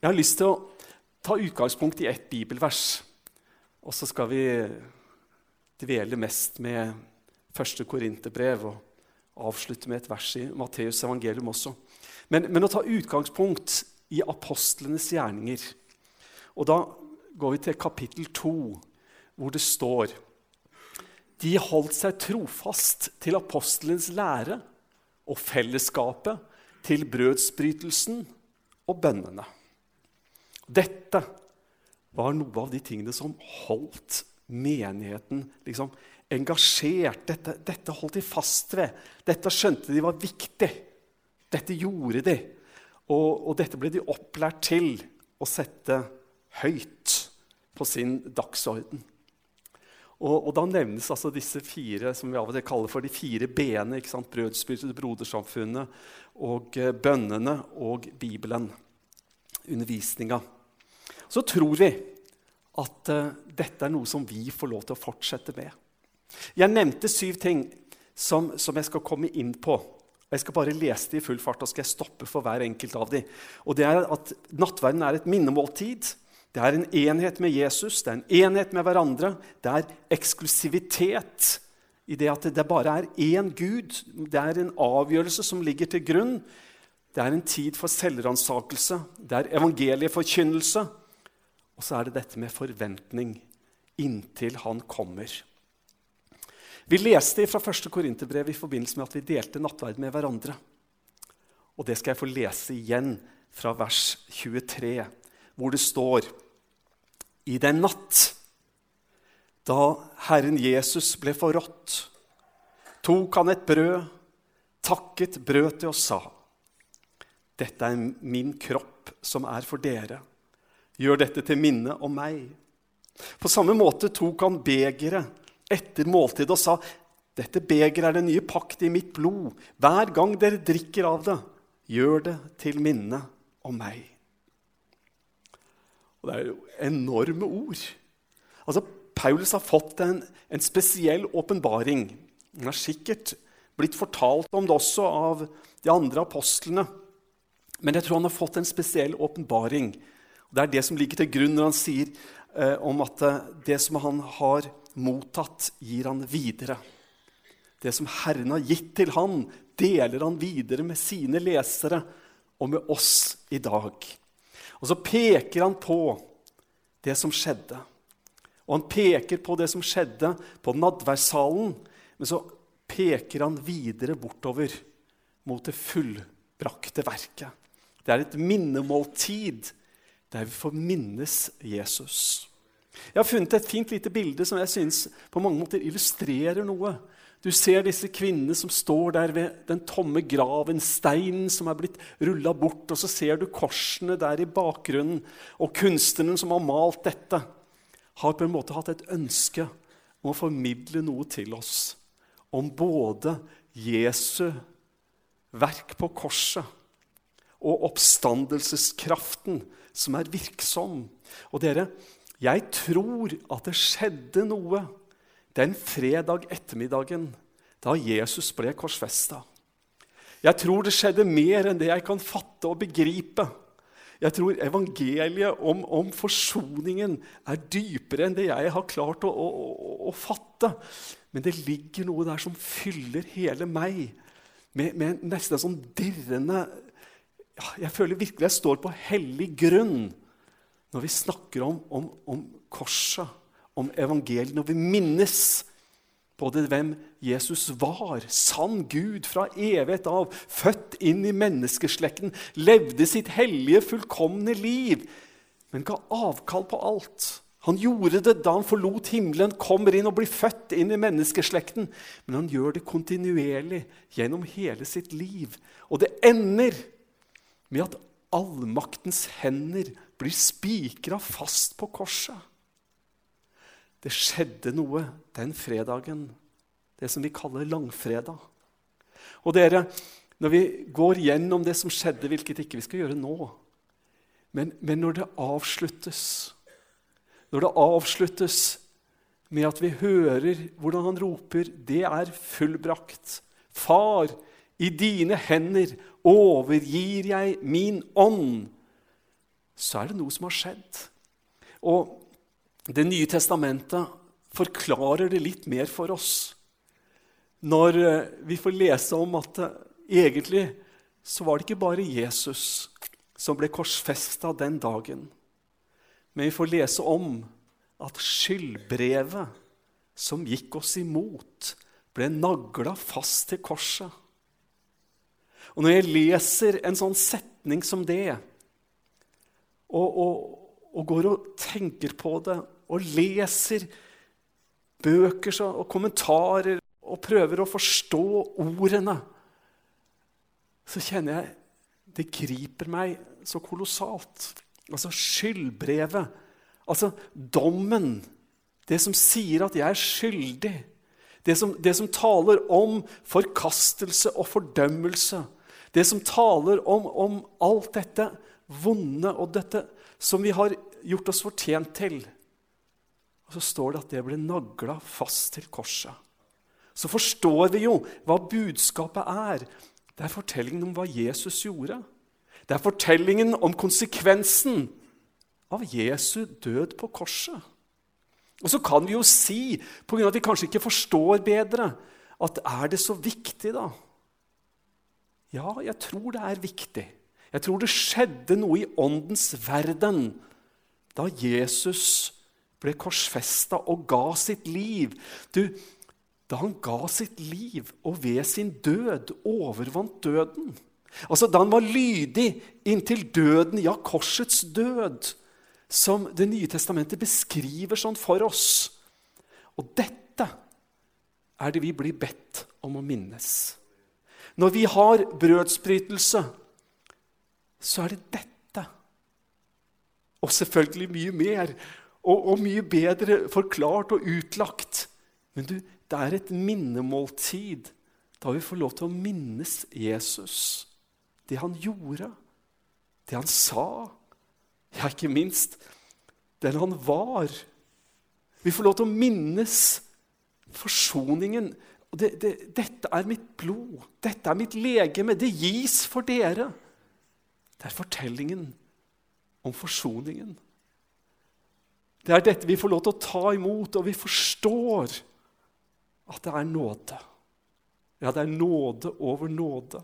Jeg har lyst til å ta utgangspunkt i ett bibelvers. Og så skal vi dvele mest med første Korinterbrev og avslutte med et vers i Matteus evangelium også. Men, men, å ta utgangspunkt i apostlenes gjerninger. Og da går vi til kapittel 2, hvor det står De holdt seg trofast til apostlenes lære og fellesskapet, til brødsbrytelsen og bønnene. Dette var noe av de tingene som holdt menigheten liksom, engasjert. Dette, dette holdt de fast ved. Dette skjønte de var viktig. Dette gjorde de. Og, og dette ble de opplært til å sette høyt på sin dagsorden. Og, og, Da nevnes altså disse fire som vi av og til kaller for de fire b-ene. Brodersamfunnet, og eh, bønnene og Bibelen. Undervisninga. Så tror vi at uh, dette er noe som vi får lov til å fortsette med. Jeg nevnte syv ting som, som, jeg skal komme inn på. Jeg skal bare lese det i full fart og skal jeg stoppe for hver enkelt av dem. Og det er at Nattverden er et minnemåltid. Det er en enhet med Jesus, det er en enhet med hverandre. Det er eksklusivitet i det at det bare er én Gud. Det er en avgjørelse som ligger til grunn. Det er en tid for selvransakelse. Det er evangelieforkynnelse. Og så er det dette med forventning inntil han kommer. Vi leste fra 1. Korinterbrev i forbindelse med at vi delte nattverd med hverandre. Og det skal jeg få lese igjen fra vers 23, hvor det står I den natt da Herren Jesus ble forrådt, tok han et brød, takket brød til og sa:" Dette er min kropp som er for dere. Gjør dette til minne om meg. På samme måte tok han begeret etter måltidet og sa, dette begeret er den nye pakt i mitt blod. Hver gang dere drikker av det, gjør det til minne om meg. Og Det er jo enorme ord. Altså, Paulus har fått en, en spesiell åpenbaring. Han har sikkert blitt fortalt om det også av de andre apostlene. Men jeg tror han har fått en spesiell åpenbaring det er det som ligger til grunn når han sier eh, om at eh, det som han har mottatt, gir han videre. Det som Herren har gitt til han, deler han videre med sine lesere og med oss i dag. Og så peker han på det som skjedde. Og han peker på det som skjedde på nadværssalen, men så peker han videre bortover mot det fullbrakte verket. Det er et minnemåltid der vi får minnes Jesus. Jeg har funnet et fint lite bilde som jeg synes på mange måter illustrerer noe. Du ser disse kvinnene som står der ved den tomme graven, steinen som er blitt rulla bort, og så ser du korsene der i bakgrunnen. Og kunstneren som har malt dette, har på en måte hatt et ønske om å formidle noe til oss om både Jesu verk på korset og oppstandelseskraften som er virksom. Og dere, jeg tror at det skjedde noe den fredag ettermiddagen da Jesus ble korsfesta. Jeg tror det skjedde mer enn det jeg kan fatte og begripe. Jeg tror evangeliet om, om forsoningen er dypere enn det jeg har klart å, å, å, å, fatte. Men det ligger noe der som fyller hele meg med, med nesten en sånn dirrende jeg føler virkelig jeg står på hellig grunn når vi snakker om, om, om korset, om evangeliet, når vi minnes både hvem Jesus var, sann Gud fra evighet av, født inn i menneskeslekten, levde sitt hellige, fullkomne liv, men ga avkall på alt. Han gjorde det da han forlot himmelen, kommer inn og blir født inn i menneskeslekten. Men han gjør det kontinuerlig gjennom hele sitt liv. Og det ender med at allmaktens hender blir spikra fast på korset. Det skjedde noe den fredagen, det som vi kaller langfredag. Og dere, når vi går gjennom det som skjedde, hvilket ikke vi skal gjøre nå Men, men når det avsluttes Når det avsluttes med at vi hører hvordan han roper 'Det er fullbrakt'. Far, i dine hender overgir jeg min ånd. så er det noe som har skjedd. Og Det nye testamentet forklarer det litt mer for oss. Når eh, vi får lese om at eh, egentlig så var det ikke bare Jesus som ble korsfesta den dagen. Men vi får lese om at skyldbrevet som gikk oss imot, ble nagla fast til korset. Og når jeg leser en sånn setning som det, og, og, og går og tenker på det, og leser bøker og kommentarer og prøver å forstå ordene, så kjenner jeg det griper meg så kolossalt. Altså skyldbrevet, altså dommen, det som sier at jeg er skyldig. Det som, det som taler om forkastelse og fordømmelse. Det som taler om, om alt dette vonde og dette som vi har gjort oss fortjent til. Og så står det at det ble nagla fast til korset. Så forstår vi jo hva budskapet er. Det er fortellingen om hva Jesus gjorde. Det er fortellingen om konsekvensen av Jesu død på korset. Og så kan vi jo si, pga. at vi kanskje ikke forstår bedre, at er det så viktig, da? Ja, jeg tror det er viktig. Jeg tror det skjedde noe i åndens verden da Jesus ble korsfesta og ga sitt liv. Du, da han ga sitt liv og ved sin død overvant døden. Altså Da han var lydig inntil døden, ja, korsets død, som Det nye testamentet beskriver sånn for oss. Og dette er det vi blir bedt om å minnes. Når vi har brødsbrytelse, så er det dette. Og selvfølgelig mye mer og, og mye bedre forklart og utlagt. Men du, det er et minnemåltid da vi får lov til å minnes Jesus. Det han gjorde, det han sa, ja, ikke minst den han var. Vi får lov til å minnes forsoningen det, det, dette er mitt blod, dette er mitt legeme, det gis for dere. Det er fortellingen om forsoningen. Det er dette vi får lov til å ta imot, og vi forstår at det er nåde. Ja, det er nåde over nåde.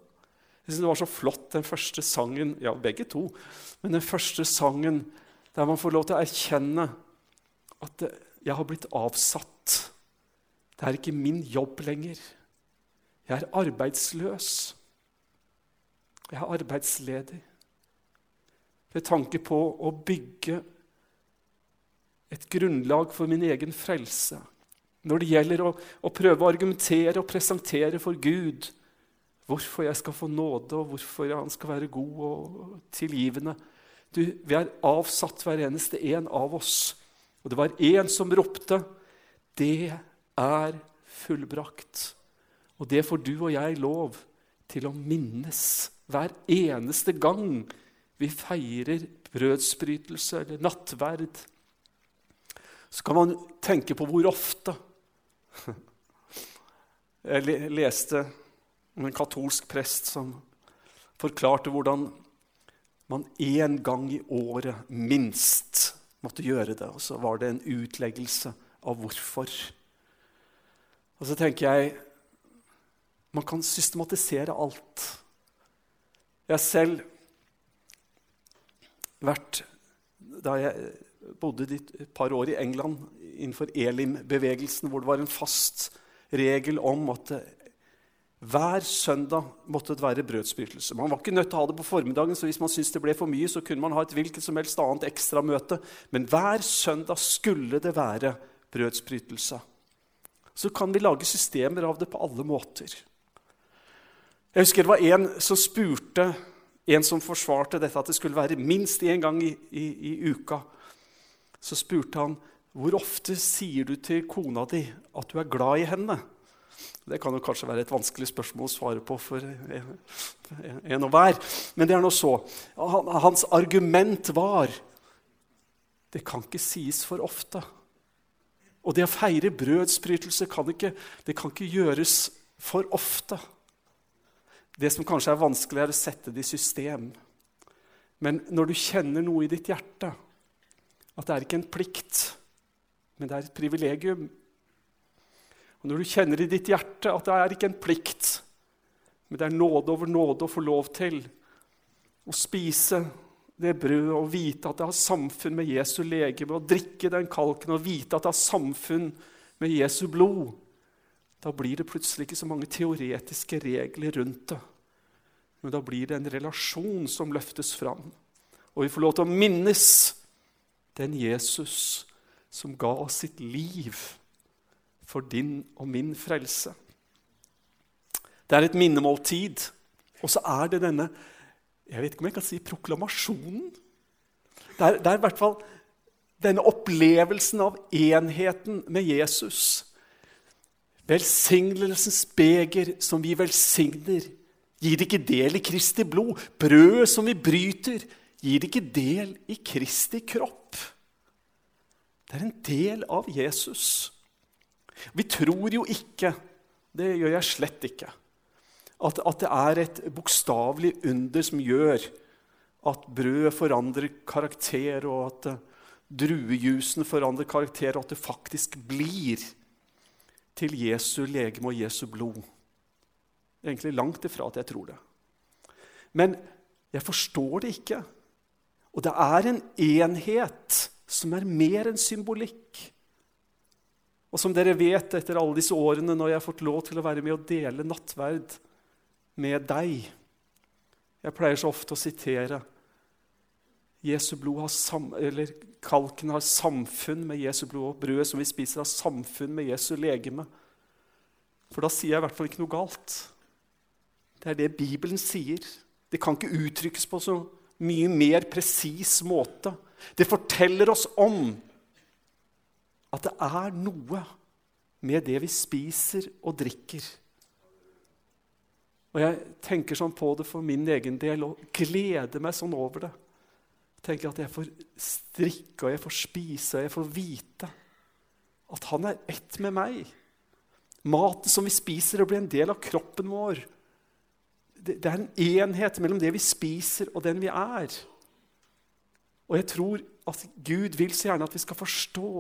Jeg synes Det var så flott, den første sangen, ja, begge to, men den første sangen der man får lov til å erkjenne at jeg har blitt avsatt det er ikke min jobb lenger. Jeg er arbeidsløs. Jeg er arbeidsledig. Ved tanke på å bygge et grunnlag for min egen frelse. Når det gjelder å, å prøve å argumentere og presentere for Gud hvorfor jeg skal få nåde, og hvorfor han skal være god og tilgivende. Du, vi er avsatt, hver eneste en av oss. Og det var én som ropte, 'Det er fullbrakt. Og det får du og jeg lov til å minnes hver eneste gang vi feirer brødsbrytelse eller nattverd. Så kan man tenke på hvor ofte. Jeg leste om en katolsk prest som forklarte hvordan man én gang i året minst måtte gjøre det. Og så var det en utleggelse av hvorfor. Og så tenker jeg man kan systematisere alt. Jeg selv vært Da jeg bodde et par år i England innenfor Elim-bevegelsen, hvor det var en fast regel om at hver søndag måtte det være brødsbrytelse. Man var ikke nødt til å ha det på formiddagen, så hvis man syntes det ble for mye, så kunne man ha et hvilket som helst annet ekstramøte. Men hver søndag skulle det være brødsbrytelse så kan vi lage systemer av det på alle måter. Jeg husker det var en som spurte en som forsvarte dette, at det skulle være minst én gang i, i, i, uka. Så spurte han hvor ofte sier du til kona di at du er glad i henne. Det kan jo kanskje være et vanskelig spørsmål å svare på for en og hver. Men det er nå så. Hans argument var det kan ikke sies for ofte. Og det å feire brødsbrytelse kan ikke, det kan ikke gjøres for ofte. Det som kanskje er vanskelig, er å sette det i system. Men når du kjenner noe i ditt hjerte, at det er ikke en plikt, men det er et privilegium Og når du kjenner i ditt hjerte at det er ikke en plikt, men det er nåde over nåde å få lov til å spise det brødet og vite at det har samfunn med Jesu legeme, og drikke den kalken og vite at det har samfunn med Jesu blod, da blir det plutselig ikke så mange teoretiske regler rundt det. Men da blir det en relasjon som løftes fram. Og vi får lov til å minnes den Jesus som ga sitt liv for din og min frelse. Det er et minnemåltid, og så er det denne jeg vet ikke om jeg kan si proklamasjonen. Det er, det er i hvert fall denne opplevelsen av enheten med Jesus. Velsignelsens beger som vi velsigner, gir ikke del i Kristi blod. Brødet som vi bryter, gir ikke del i Kristi kropp. Det er en del av Jesus. Vi tror jo ikke, det gjør jeg slett ikke, at, at det er et bokstavelig under som gjør at brødet forandrer karakter, og at uh, druejusen forandrer karakter, og at det faktisk blir til Jesu legeme og Jesu blod. Egentlig langt ifra at jeg tror det. Men jeg forstår det ikke. Og det er en enhet som er mer enn symbolikk. Og som dere vet etter alle disse årene når jeg har fått lov til å være med og dele nattverd, med deg. Jeg pleier så ofte å sitere Jesu blod har sam, eller Kalken har samfunn med Jesu blod, og brødet som vi spiser, har samfunn med Jesu legeme. For da sier jeg i hvert fall ikke noe galt. Det er det Bibelen sier. Det kan ikke uttrykkes på så mye mer presis måte. Det forteller oss om at det er noe med det vi spiser og drikker, og jeg tenker sånn på det for min egen del og gleder meg sånn over det. Tenker At jeg får strikke og jeg får spise og jeg får vite at han er ett med meg. Maten som vi spiser, det blir en del av kroppen vår. Det, det er en enhet mellom det vi spiser, og den vi er. Og jeg tror at Gud vil så gjerne at vi skal forstå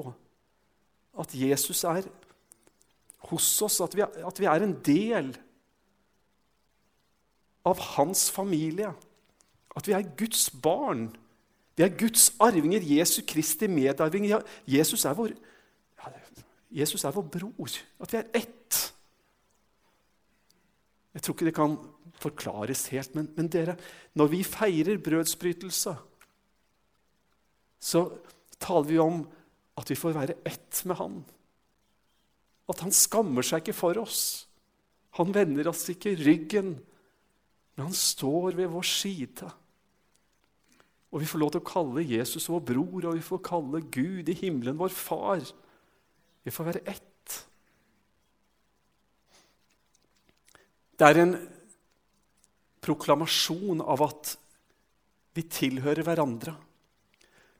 at Jesus er hos oss, at vi, at vi er en del av hans familie. At vi er Guds barn. Vi er Guds arvinger, Jesu Kristi medarvinger. Jesus er vår, Jesus er vår bror. At vi er ett. Jeg tror ikke det kan forklares helt, men, men dere, når vi feirer brødsbrytelse, så taler vi om at vi får være ett med Han. At han skammer seg ikke for oss. Han vender oss ikke ryggen. Men han står ved vår side. Og vi får lov til å kalle Jesus vår bror, og vi får kalle Gud i himmelen vår far. Vi får være ett. Det er en proklamasjon av at vi tilhører hverandre.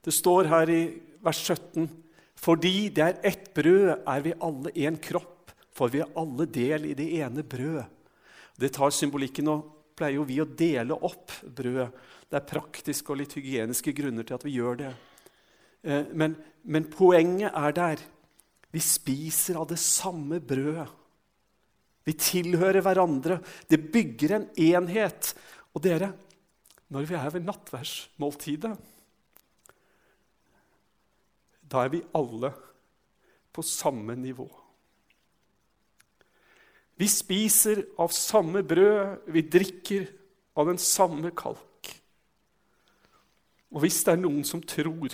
Det står her i vers 17.: Fordi det er ett brød, er vi alle én kropp, for vi er alle del i det ene brød. Det tar symbolikken og pleier jo vi å dele opp brød. Det er praktiske og litt hygieniske grunner til at vi gjør det. Eh, men, men poenget er der. Vi spiser av det samme brødet. Vi tilhører hverandre. Det bygger en enhet. Og dere, når vi er ved nattverdsmåltidet, da er vi alle på samme nivå. Vi spiser av samme brød, vi drikker av den samme kalk. Og hvis det er noen som tror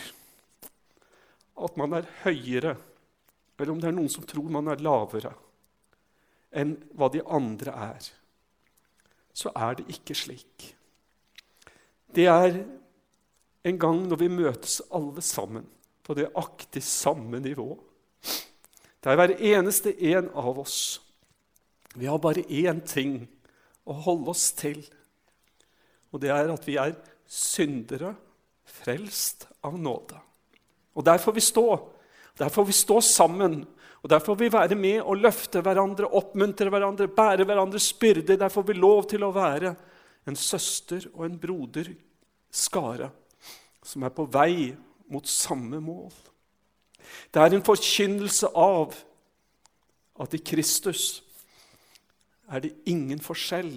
at man er høyere, eller om det er noen som tror man er lavere enn hva de andre er, så er det ikke slik. Det er en gang når vi møtes alle sammen på det aktig samme nivå. Det er hver eneste en av oss vi har bare én ting å holde oss til, og det er at vi er syndere frelst av nåde. Og Der får vi stå. Der får vi stå sammen. Og Der får vi være med og løfte hverandre, oppmuntre hverandre, bære hverandres byrder. Der får vi lov til å være en søster og en broder skare som er på vei mot samme mål. Det er en forkynnelse av at i Kristus er det ingen forskjell,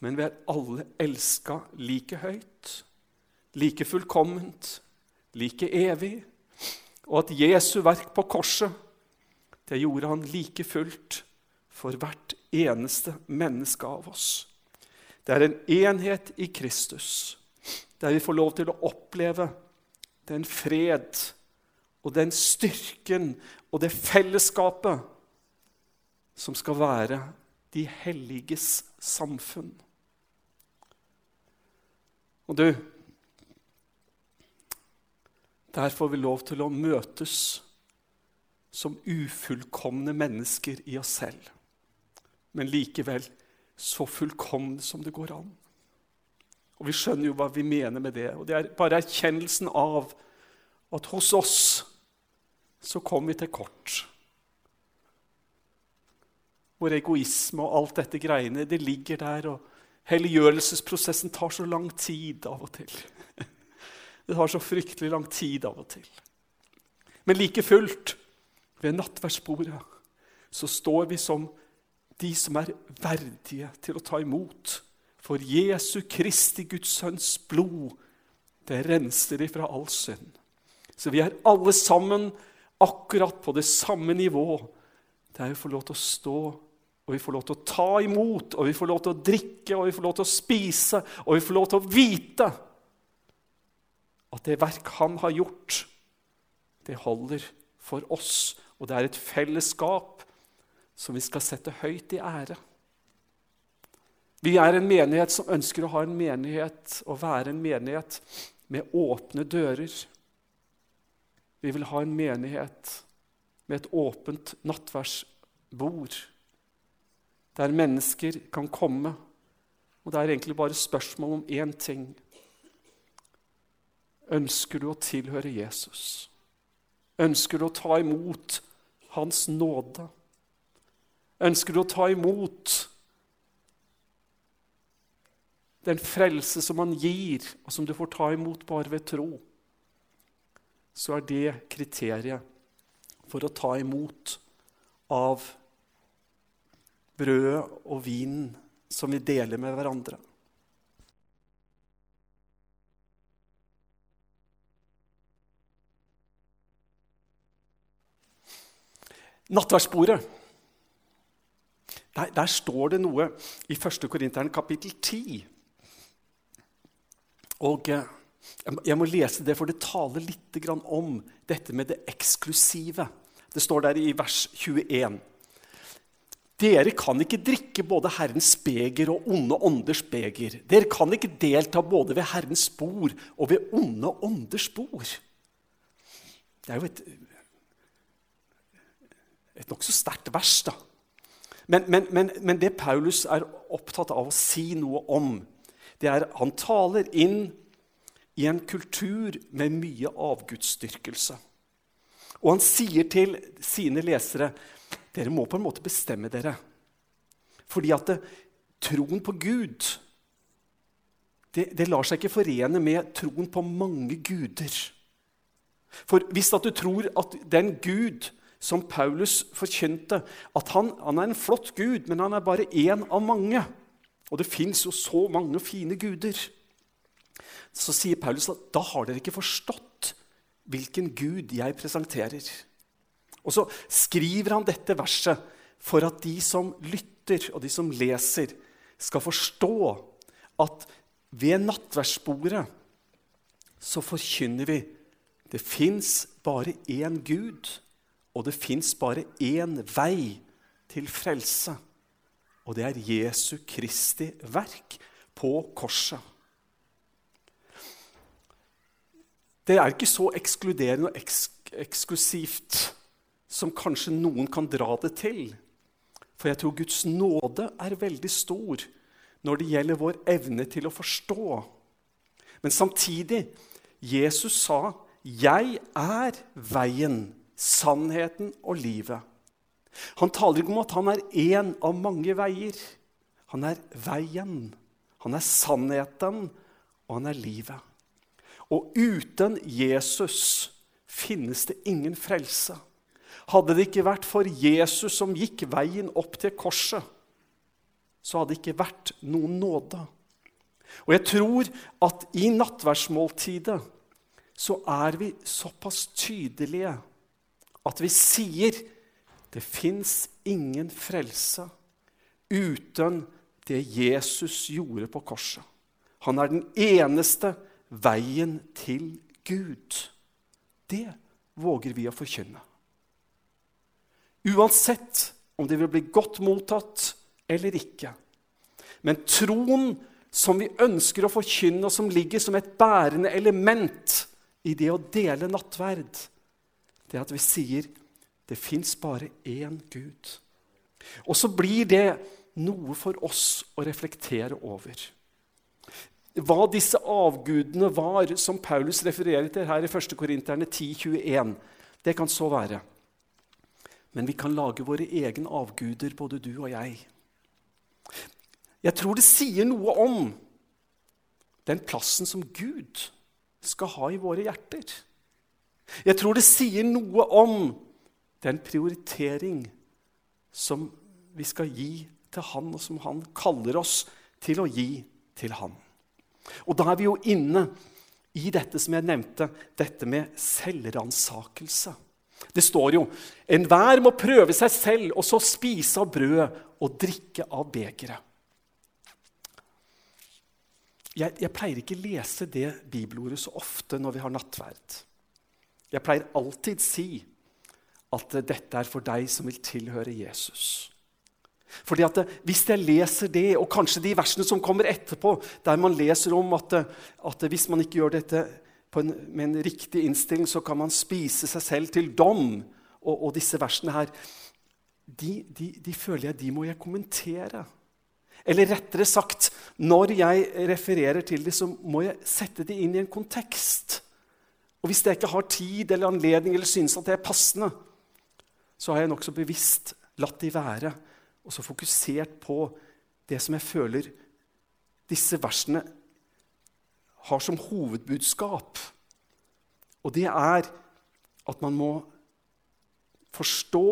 men vi er alle elska like høyt, like fullkomment, like evig, og at Jesu verk på korset, det gjorde han like fullt for hvert eneste menneske av oss. Det er en enhet i Kristus, der vi får lov til å oppleve den fred og den styrken og det fellesskapet som skal være de helliges samfunn. Og du Der får vi lov til å møtes som ufullkomne mennesker i oss selv, men likevel så fullkomne som det går an. Og Vi skjønner jo hva vi mener med det. og Det er bare erkjennelsen av at hos oss så kom vi til kort. Vår egoisme og alt dette greiene, det ligger der. og Helliggjørelsesprosessen tar så lang tid av og til. Det tar så fryktelig lang tid av og til. Men like fullt, ved nattverdsbordet, så står vi som de som er verdige til å ta imot. For Jesu Kristi Guds Sønns blod, det renser ifra all synd. Så vi er alle sammen akkurat på det samme nivå der vi får lov til å stå og vi får lov til å ta imot, og vi får lov til å drikke, og vi får lov til å spise, og vi får lov til å vite at det verk han har gjort, det holder for oss. Og det er et fellesskap som vi skal sette høyt i ære. Vi er en menighet som ønsker å ha en menighet og være en menighet med åpne dører. Vi vil ha en menighet med et åpent nattverdsbord der mennesker kan komme. Og det er egentlig bare spørsmål om én ting. Ønsker du å tilhøre Jesus? Ønsker du å ta imot Hans nåde? Ønsker du å ta imot den frelse som han gir, og som du får ta imot bare ved tro? Så er det kriteriet for å ta imot av brødet og vinen som vi deler med hverandre. Nattverdsbordet. Der, der, står det noe i 1. Korinteren kapittel 10. Og eh, Jeg må lese det, for det taler litt om dette med det eksklusive. Det står der i vers 21. Dere kan ikke drikke både Herrens beger og onde ånders beger. Dere kan ikke delta både ved Herrens spor og ved onde ånders spor. Det er jo et, et nokså sterkt vers, da. Men, men, men, men, det Paulus er opptatt av å si noe om, det er han taler inn i en kultur med mye avgudsdyrkelse. Og han sier til sine lesere dere må på en måte bestemme dere. Fordi at det, troen på Gud det, det, lar seg ikke forene med troen på mange guder. For hvis at du tror at den Gud som Paulus forkynte, at han, han er en flott Gud, men han er bare én av mange Og det fins jo så mange fine guder. Så sier Paulus at da har dere ikke forstått hvilken Gud jeg presenterer. Og så skriver han dette verset for at de som lytter, og de som leser, skal forstå at ved nattverdsbordet så forkynner vi det fins bare én Gud, og det fins bare én vei til frelse. Og det er Jesu Kristi verk på korset. Det er ikke så ekskluderende og eks eksklusivt som kanskje noen kan dra det til. For jeg tror Guds nåde er veldig stor når det gjelder vår evne til å forstå. Men samtidig Jesus sa, 'Jeg er veien, sannheten og livet'. Han taler ikke om at han er én av mange veier. Han er veien. Han er sannheten, og han er livet. Og uten Jesus finnes det ingen frelse. Hadde det ikke vært for Jesus som gikk veien opp til korset, så hadde det ikke vært noen nåde. Og jeg tror at i nattverdsmåltidet så er vi såpass tydelige at vi sier det fins ingen frelse uten det Jesus gjorde på korset. Han er den eneste veien til Gud. Det våger vi å forkynne. Uansett om det vil bli godt mottatt eller ikke. Men troen som vi ønsker å forkynne, og som ligger som et bærende element i det å dele nattverd, det er at vi sier det fins bare én Gud. Og så blir det noe for oss å reflektere over. Hva disse avgudene var, som Paulus refererer til her i 1. Korinterne 10,21, det kan så være. Men vi kan lage våre egne avguder, både du og jeg. Jeg tror det sier noe om den plassen som Gud skal ha i våre hjerter. Jeg tror det sier noe om den prioritering som vi skal gi til Han, og som Han kaller oss til å gi til Han. Og da er vi jo inne i dette som jeg nevnte, dette med selvransakelse. Det står jo 'Enhver må prøve seg selv, og så spise av brødet og drikke av begeret'. Jeg, jeg, pleier ikke lese det bibelordet så ofte når vi har nattverd. Jeg pleier alltid si at dette er for deg som vil tilhøre Jesus. Fordi at Hvis jeg leser det, og kanskje de versene som kommer etterpå, der man leser om at, at hvis man ikke gjør dette en, med en riktig innstilling, så kan man spise seg selv til dom, og, og disse versene her de, de, de, føler jeg de må jeg kommentere. Eller rettere sagt, når jeg refererer til det, så må jeg sette det inn i en kontekst. Og hvis jeg ikke har tid eller anledning eller synes at det er passende, så har jeg nokså bevisst latt de være og så fokusert på det som jeg føler disse versene har som hovedbudskap. Og det er at man må forstå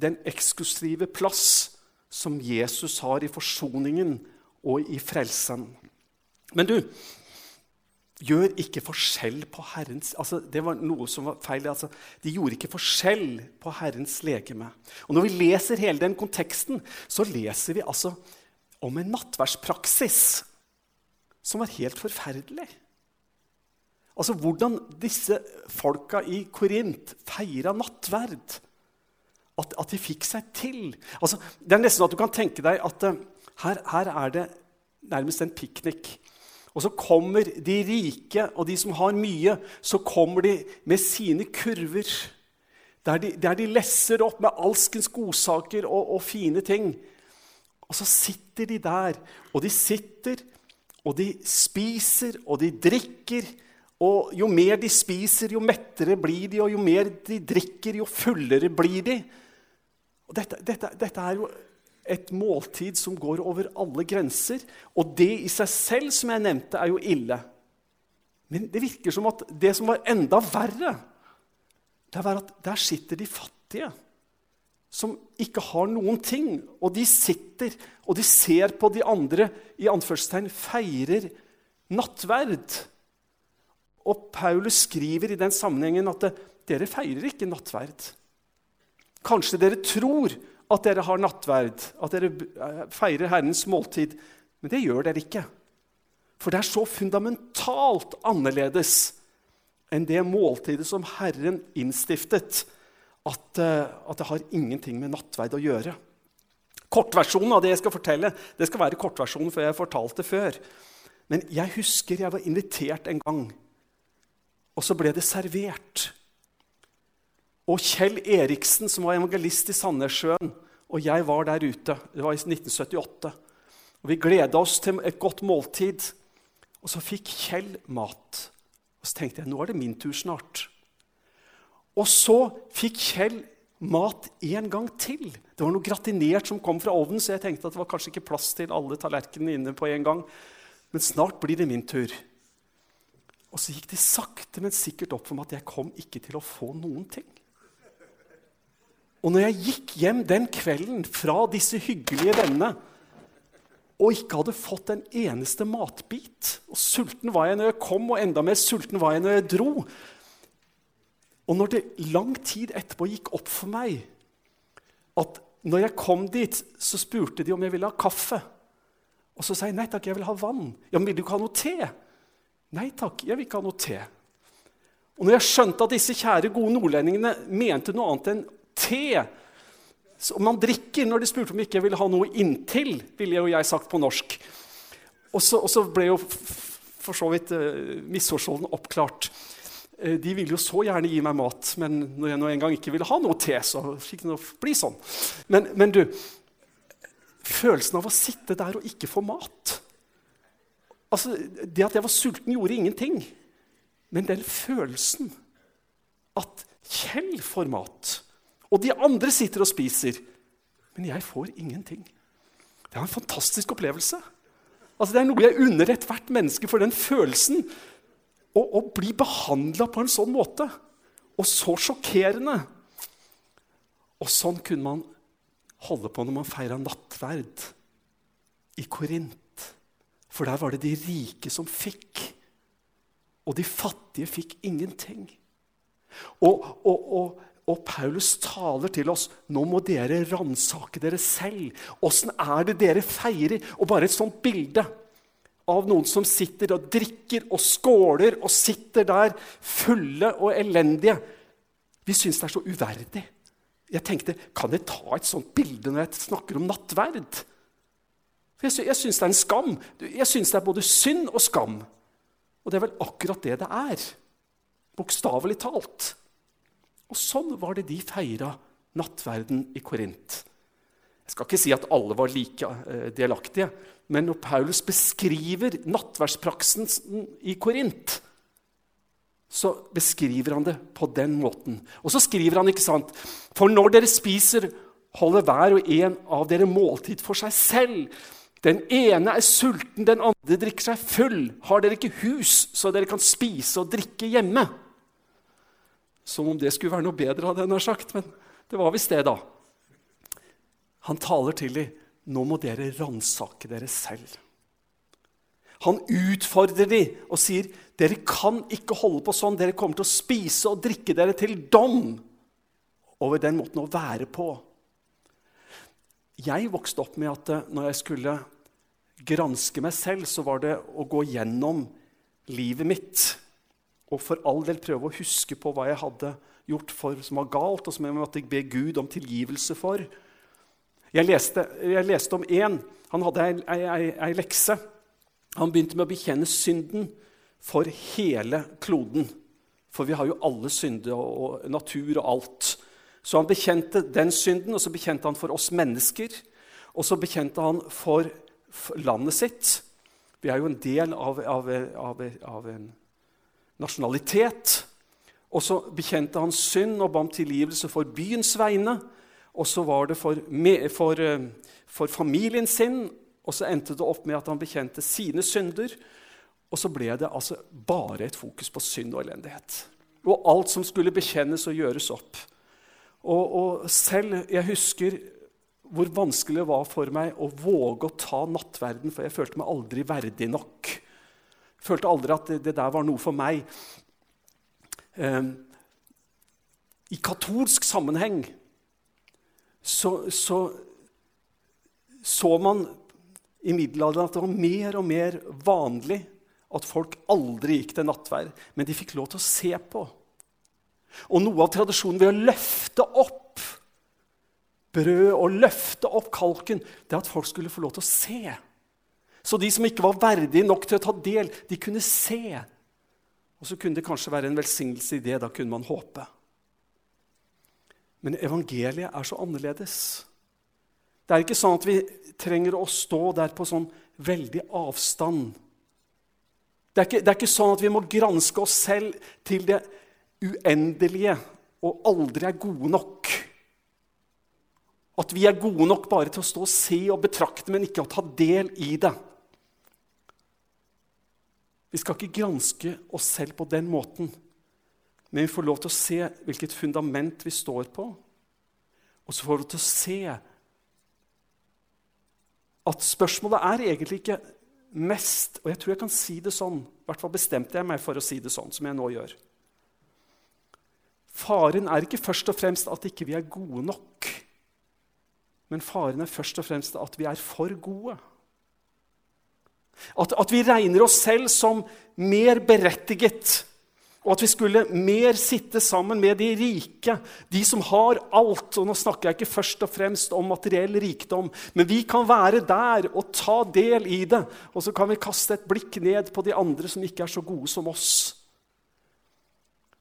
den eksklusive plass som Jesus har i forsoningen og i frelsen. Men du, gjør ikke forskjell på Herrens altså, Det var noe som var feil. Altså, de gjorde ikke forskjell på Herrens legeme. Og Når vi leser hele den konteksten, så leser vi altså om en nattverdspraksis som var helt forferdelig. Altså hvordan disse folka i Korint feira nattverd. At, at, de fikk seg til. Altså, det er nesten at du kan tenke deg at uh, her, her er det nærmest en piknik. Og så kommer de rike og de som har mye, så kommer de med sine kurver. Der de, der de lesser opp med alskens godsaker og, og fine ting. Og så sitter de der, og de sitter, og de spiser, og de drikker. Og jo mer de spiser, jo mettere blir de, og jo mer de drikker, jo fullere blir de. Og dette, dette, dette er jo et måltid som går over alle grenser. Og det i seg selv, som jeg nevnte, er jo ille. Men det virker som at det som var enda verre, det var at der sitter de fattige. Som ikke har noen ting. Og de sitter og de ser på de andre i anførselstegn feirer nattverd. Og Paulus skriver i den sammenhengen at dere feirer ikke nattverd. Kanskje dere tror at dere har nattverd, at dere eh, feirer Herrens måltid. Men det gjør dere ikke. For det er så fundamentalt annerledes enn det måltidet som Herren innstiftet, at, eh, at det har ingenting med nattverd å gjøre. Kortversjonen av det jeg skal fortelle, det skal være kortversjonen, for jeg har fortalt det før. Men jeg husker jeg var invitert en gang, og så ble det servert. Og Kjell Eriksen, som var evangelist i Sandnessjøen, og jeg var der ute. Det var i 1978. Og Vi gleda oss til et godt måltid. Og så fikk Kjell mat. Og så tenkte jeg nå er det min tur snart. Og så fikk Kjell mat en gang til. Det var noe gratinert som kom fra ovnen, så jeg tenkte at det var kanskje ikke plass til alle tallerkenene inne på en gang. Men snart blir det min tur. Og så gikk det sakte, men sikkert opp for meg at jeg kom ikke til å få noen ting. Og når jeg gikk hjem den kvelden fra disse hyggelige vennene og ikke hadde fått en eneste matbit Og sulten var jeg når jeg kom, og enda mer sulten var jeg når jeg dro. Og når det lang tid etterpå gikk opp for meg at når jeg kom dit, så spurte de om jeg ville ha kaffe. Og så sa jeg nei takk, jeg vil ha vann. Ja, men vil du ikke ha noe te? Nei takk, jeg vil ikke ha noe te. Og når jeg skjønte at disse kjære, gode nordlendingene mente noe annet enn te som man drikker når de spurte om ikke jeg ville ha noe inntil, ville jo jeg sagt på norsk. Og så, og så ble jo for så vidt uh, misforståelsen oppklart. Uh, de ville jo så gjerne gi meg mat, men når jeg nå en gang ikke ville ha noe te, så fikk det nå bli sånn. Men, men, du, følelsen av å sitte der og ikke få mat altså, Det at jeg var sulten, gjorde ingenting. Men den følelsen at Kjell får mat og de andre sitter og spiser. Men jeg får ingenting. Det er en fantastisk opplevelse. Altså, det er noe jeg unner ethvert menneske for den følelsen. Å, å bli behandla på en sånn måte. Og så sjokkerende. Og sånn kunne man holde på når man feira nattverd i Korint. For der var det de rike som fikk, og de fattige fikk ingenting. Og, og, og og Paulus taler til oss nå må dere ransake dere selv. Åssen er det dere feirer? Og bare et sånt bilde av noen som sitter og drikker og skåler og sitter der fulle og elendige. Vi syns det er så uverdig. Jeg tenkte, Kan jeg ta et sånt bilde når jeg snakker om nattverd? Jeg, jeg syns det er en skam. Jeg syns det er både synd og skam. Og det er vel akkurat det det er. Bokstavelig talt. Og sånn var det de feira nattverden i Korint. Jeg skal ikke si at alle var like uh, delaktige, men når Paulus beskriver nattverdspraksen i Korint, så beskriver han det på den måten. Og så skriver han, ikke sant For når dere spiser, holder hver og en av dere måltid for seg selv. Den ene er sulten, den andre drikker seg full. Har dere ikke hus, så dere kan spise og drikke hjemme? Som om det skulle være noe bedre, hadde jeg nær sagt. Men det var visst det, da. Han taler til dem. Nå må dere ransake dere selv. Han utfordrer dem og sier dere kan ikke holde på sånn. Dere kommer til å spise og drikke dere til dom over den måten å være på. Jeg vokste opp med at eh, når jeg skulle granske meg selv, så var det å gå gjennom livet mitt og for all del prøve å huske på hva jeg hadde gjort for, som var galt, og som jeg måtte be Gud om tilgivelse for. Jeg leste, jeg leste om én. Han hadde ei, ei, ei, lekse. Han begynte med å bekjenne synden for hele kloden. For vi har jo alle synder og, natur og alt. Så han bekjente den synden, og så bekjente han for oss mennesker. Og så bekjente han for landet sitt. Vi er jo en del av, av, av, av en nasjonalitet. Og så bekjente han synd og ba om tilgivelse for byens vegne. Og så var det for, for, eh, for, familien sin, og så endte det opp med at han bekjente sine synder. Og så ble det altså bare et fokus på synd og elendighet. Og alt som skulle bekjennes og gjøres opp. Og, og selv Jeg husker hvor vanskelig det var for meg å våge å ta nattverden, for jeg følte meg aldri verdig nok. Følte aldri at det, det der var noe for meg. Eh, I katolsk sammenheng så, så, så man i middelalderen at det var mer og mer vanlig at folk aldri gikk til nattverd, men de fikk lov til å se på. Og noe av tradisjonen ved å løfte opp brød og løfte opp kalken, det er at folk skulle få lov til å se. Så de som ikke var verdige nok til å ta del, de kunne se. Og så kunne det kanskje være en velsignelse i det. Da kunne man håpe. Men evangeliet er så annerledes. Det er ikke sånn at vi trenger å stå der på sånn veldig avstand. Det er, ikke, det er ikke sånn at vi må granske oss selv til det uendelige og aldri er gode nok. At vi er gode nok bare til å stå og se og betrakte, men ikke å ta del i det. Vi skal ikke granske oss selv på den måten, men vi får lov til å se hvilket fundament vi står på. Og så får vi lov til å se at spørsmålet er egentlig ikke mest Og jeg tror jeg kan si det sånn, i hvert fall bestemte jeg meg for å si det sånn, som jeg nå gjør. Faren er ikke først og fremst at ikke vi er gode nok. Men faren er først og fremst at vi er for gode. At, at vi regner oss selv som mer berettiget og at vi skulle mer sitte sammen med de rike, de som har alt. Og nå snakker jeg ikke først og fremst om materiell rikdom, men vi kan være der og ta del i det. Og så kan vi kaste et blikk ned på de andre som ikke er så gode som oss.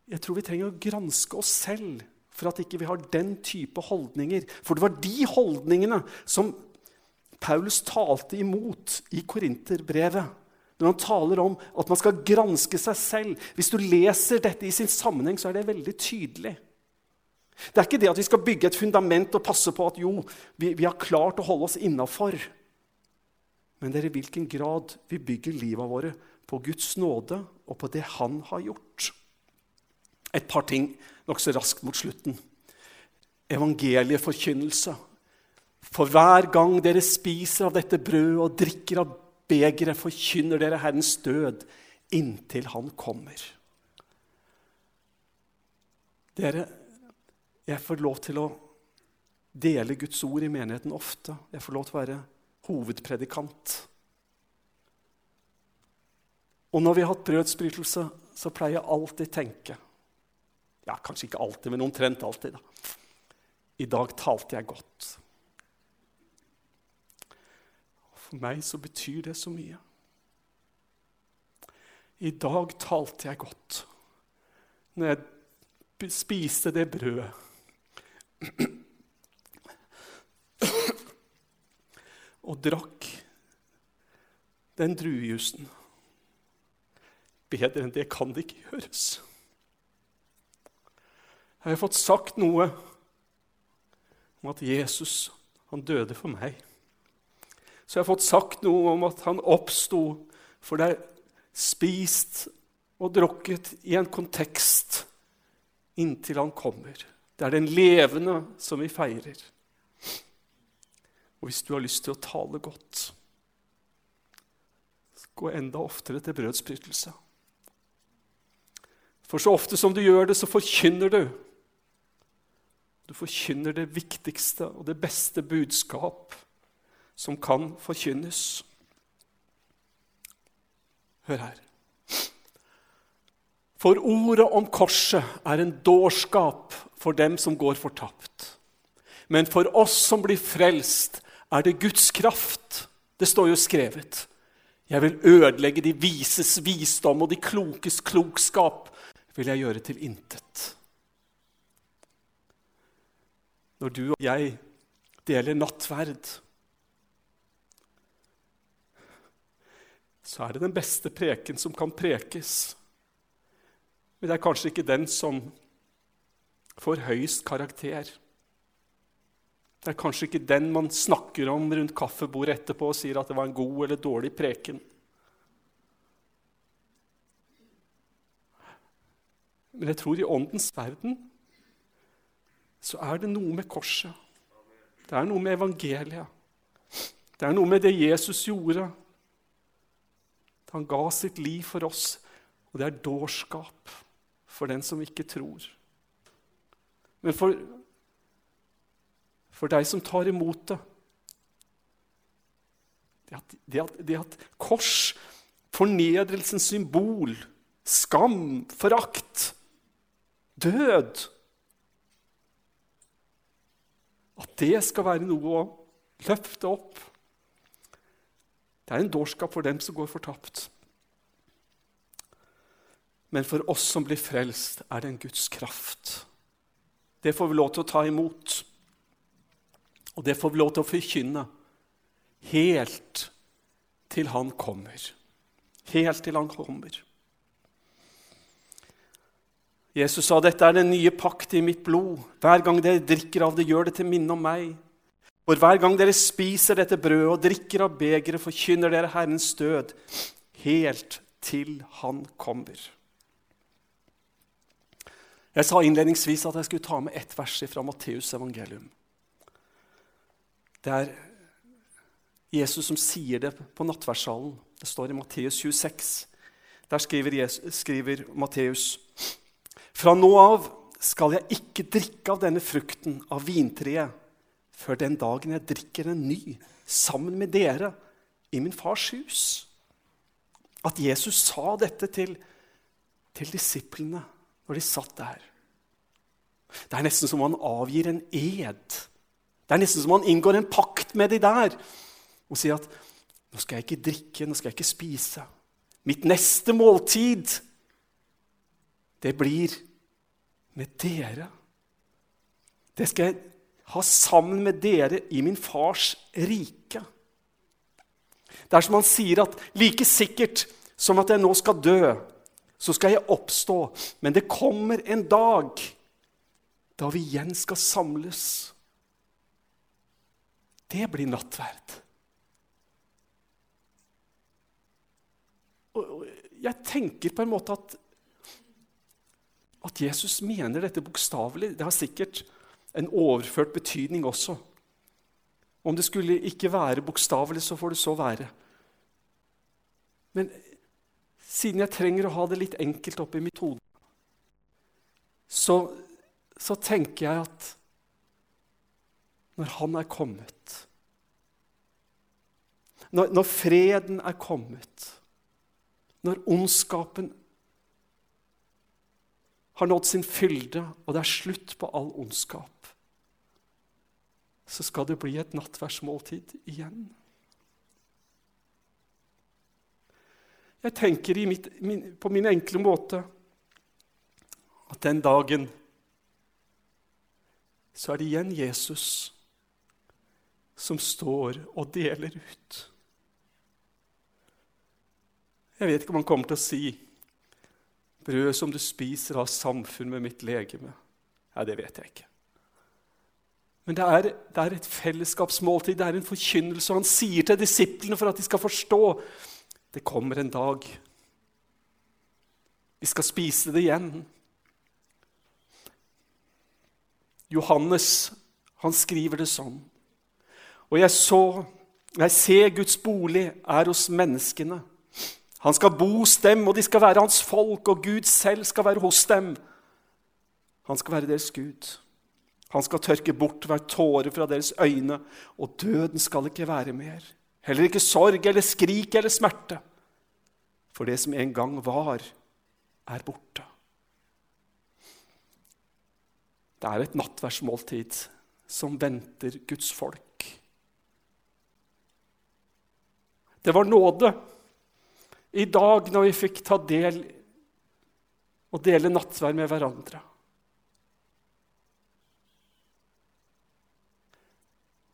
Jeg tror vi trenger å granske oss selv for at ikke vi har den type holdninger. For det var de holdningene som Paulus talte imot i Korinterbrevet når han taler om at man skal granske seg selv. Hvis du leser dette i sin sammenheng, så er det veldig tydelig. Det er ikke det at vi skal bygge et fundament og passe på at jo, vi, vi har klart å holde oss innafor. Men det er i hvilken grad vi bygger livet våre på Guds nåde og på det Han har gjort. Et par ting nokså raskt mot slutten. Evangelieforkynnelse. For hver gang dere spiser av dette brødet og drikker av begeret forkynner dere Herrens død inntil Han kommer. Dere, jeg får lov til å dele Guds ord i menigheten ofte. Jeg får lov til å være hovedpredikant. Og når vi har hatt brødsbrytelse, så pleier jeg alltid tenke Ja, kanskje ikke alltid, men omtrent alltid. da. I dag talte jeg godt. For meg så betyr det så mye. I dag talte jeg godt når jeg spiste det brødet. Og drakk den druejusen. Bedre enn det kan det ikke gjøres. Jeg har fått sagt noe om at Jesus han døde for meg så jeg har fått sagt noe om at han oppsto, for det er spist og drukket i en kontekst inntil han kommer. Det er den levende som vi feirer. Og hvis du har lyst til å tale godt, gå enda oftere til brødsbrytelse. For så ofte som du gjør det, så forkynner du. Du forkynner det viktigste og det beste budskap som kan forkynnes. Hør her. For ordet om korset er en dårskap for dem som går fortapt. Men for oss som blir frelst, er det Guds kraft. Det står jo skrevet. Jeg vil ødelegge de vises visdom og de klokes klokskap vil jeg gjøre til intet. Når du og jeg deler nattverd, så er det den beste preken som kan prekes. Men det er kanskje ikke den som får høyest karakter. Det er kanskje ikke den man snakker om rundt kaffebordet etterpå og sier at det var en god eller dårlig preken. Men jeg tror i åndens verden så er det noe med korset. Det er noe med evangeliet. Det er noe med det Jesus gjorde han ga sitt liv for oss, og det er dårskap for den som ikke tror. Men for, for deg som tar imot det det at, det at, det at kors, fornedrelsens symbol, skam, forakt, død At det skal være noe å løfte opp det er en dårskap for dem som går fortapt. Men for oss som blir frelst, er det en Guds kraft. Det får vi lov til å ta imot. Og det får vi lov til å forkynne helt til Han kommer. Helt til Han kommer. Jesus sa, 'Dette er den nye pakt i mitt blod.' 'Hver gang dere drikker av det, gjør det til minne om meg.' For hver gang dere spiser dette brødet og drikker av begeret, forkynner dere Herrens død helt til han kommer. Jeg sa innledningsvis at jeg skulle ta med ett vers fra Matteus evangelium. Det er Jesus som sier det på nattverdssalen. Det står i Matteus 26. Der skriver, skriver Matteus.: Fra nå av skal jeg ikke drikke av denne frukten av vintreet før den dagen jeg drikker en ny sammen med dere i min fars hus. At Jesus sa dette til, til disiplene når de satt der. Det er nesten som om han avgir en ed. Det er nesten som om han inngår en pakt med de der og sier at nå skal jeg ikke drikke, nå skal jeg ikke spise. Mitt neste måltid, det blir med dere. Det skal jeg ha sammen med dere i min fars rike. Det er som han sier at like sikkert som at jeg nå skal dø, så skal jeg oppstå. Men det kommer en dag da vi igjen skal samles. Det blir nattverd. Og jeg tenker på en måte at, at Jesus mener dette bokstavelig. Det har sikkert en overført betydning også. Om det skulle ikke være bokstavelig, så får det så være. Men siden jeg trenger å ha det litt enkelt oppi mitt hode, så, så tenker jeg at når Han er kommet når, når freden er kommet, når ondskapen har nådd sin fylde, og det er slutt på all ondskap, så skal det bli et nattverdsmåltid igjen. Jeg tenker mitt, min, på min enkle måte at den dagen så er det igjen Jesus som står og deler ut. Jeg vet ikke om han kommer til å si brød som du spiser, har samfunn med mitt legeme. Ja, det vet jeg ikke. Men det er, det er et fellesskapsmåltid, det er en forkynnelse. Og han sier til disiplene for at de skal forstå det kommer en dag. Vi skal spise det igjen. Johannes han skriver det sånn. Og jeg så, jeg ser Guds bolig er hos menneskene. Han skal bo hos dem, og de skal være hans folk, og Gud selv skal være hos dem. Han skal være deres Gud. Han skal tørke bort hver tåre fra deres øyne, og døden skal ikke være mer. Heller ikke sorg eller skrik eller smerte. For det som en gang var, er borte. Det er et nattverdsmåltid som venter Guds folk. Det var nåde i dag når vi fikk ta del og dele nattverd med hverandre.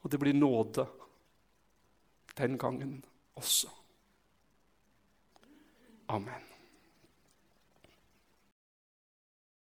Og det blir nåde den gangen også. Amen.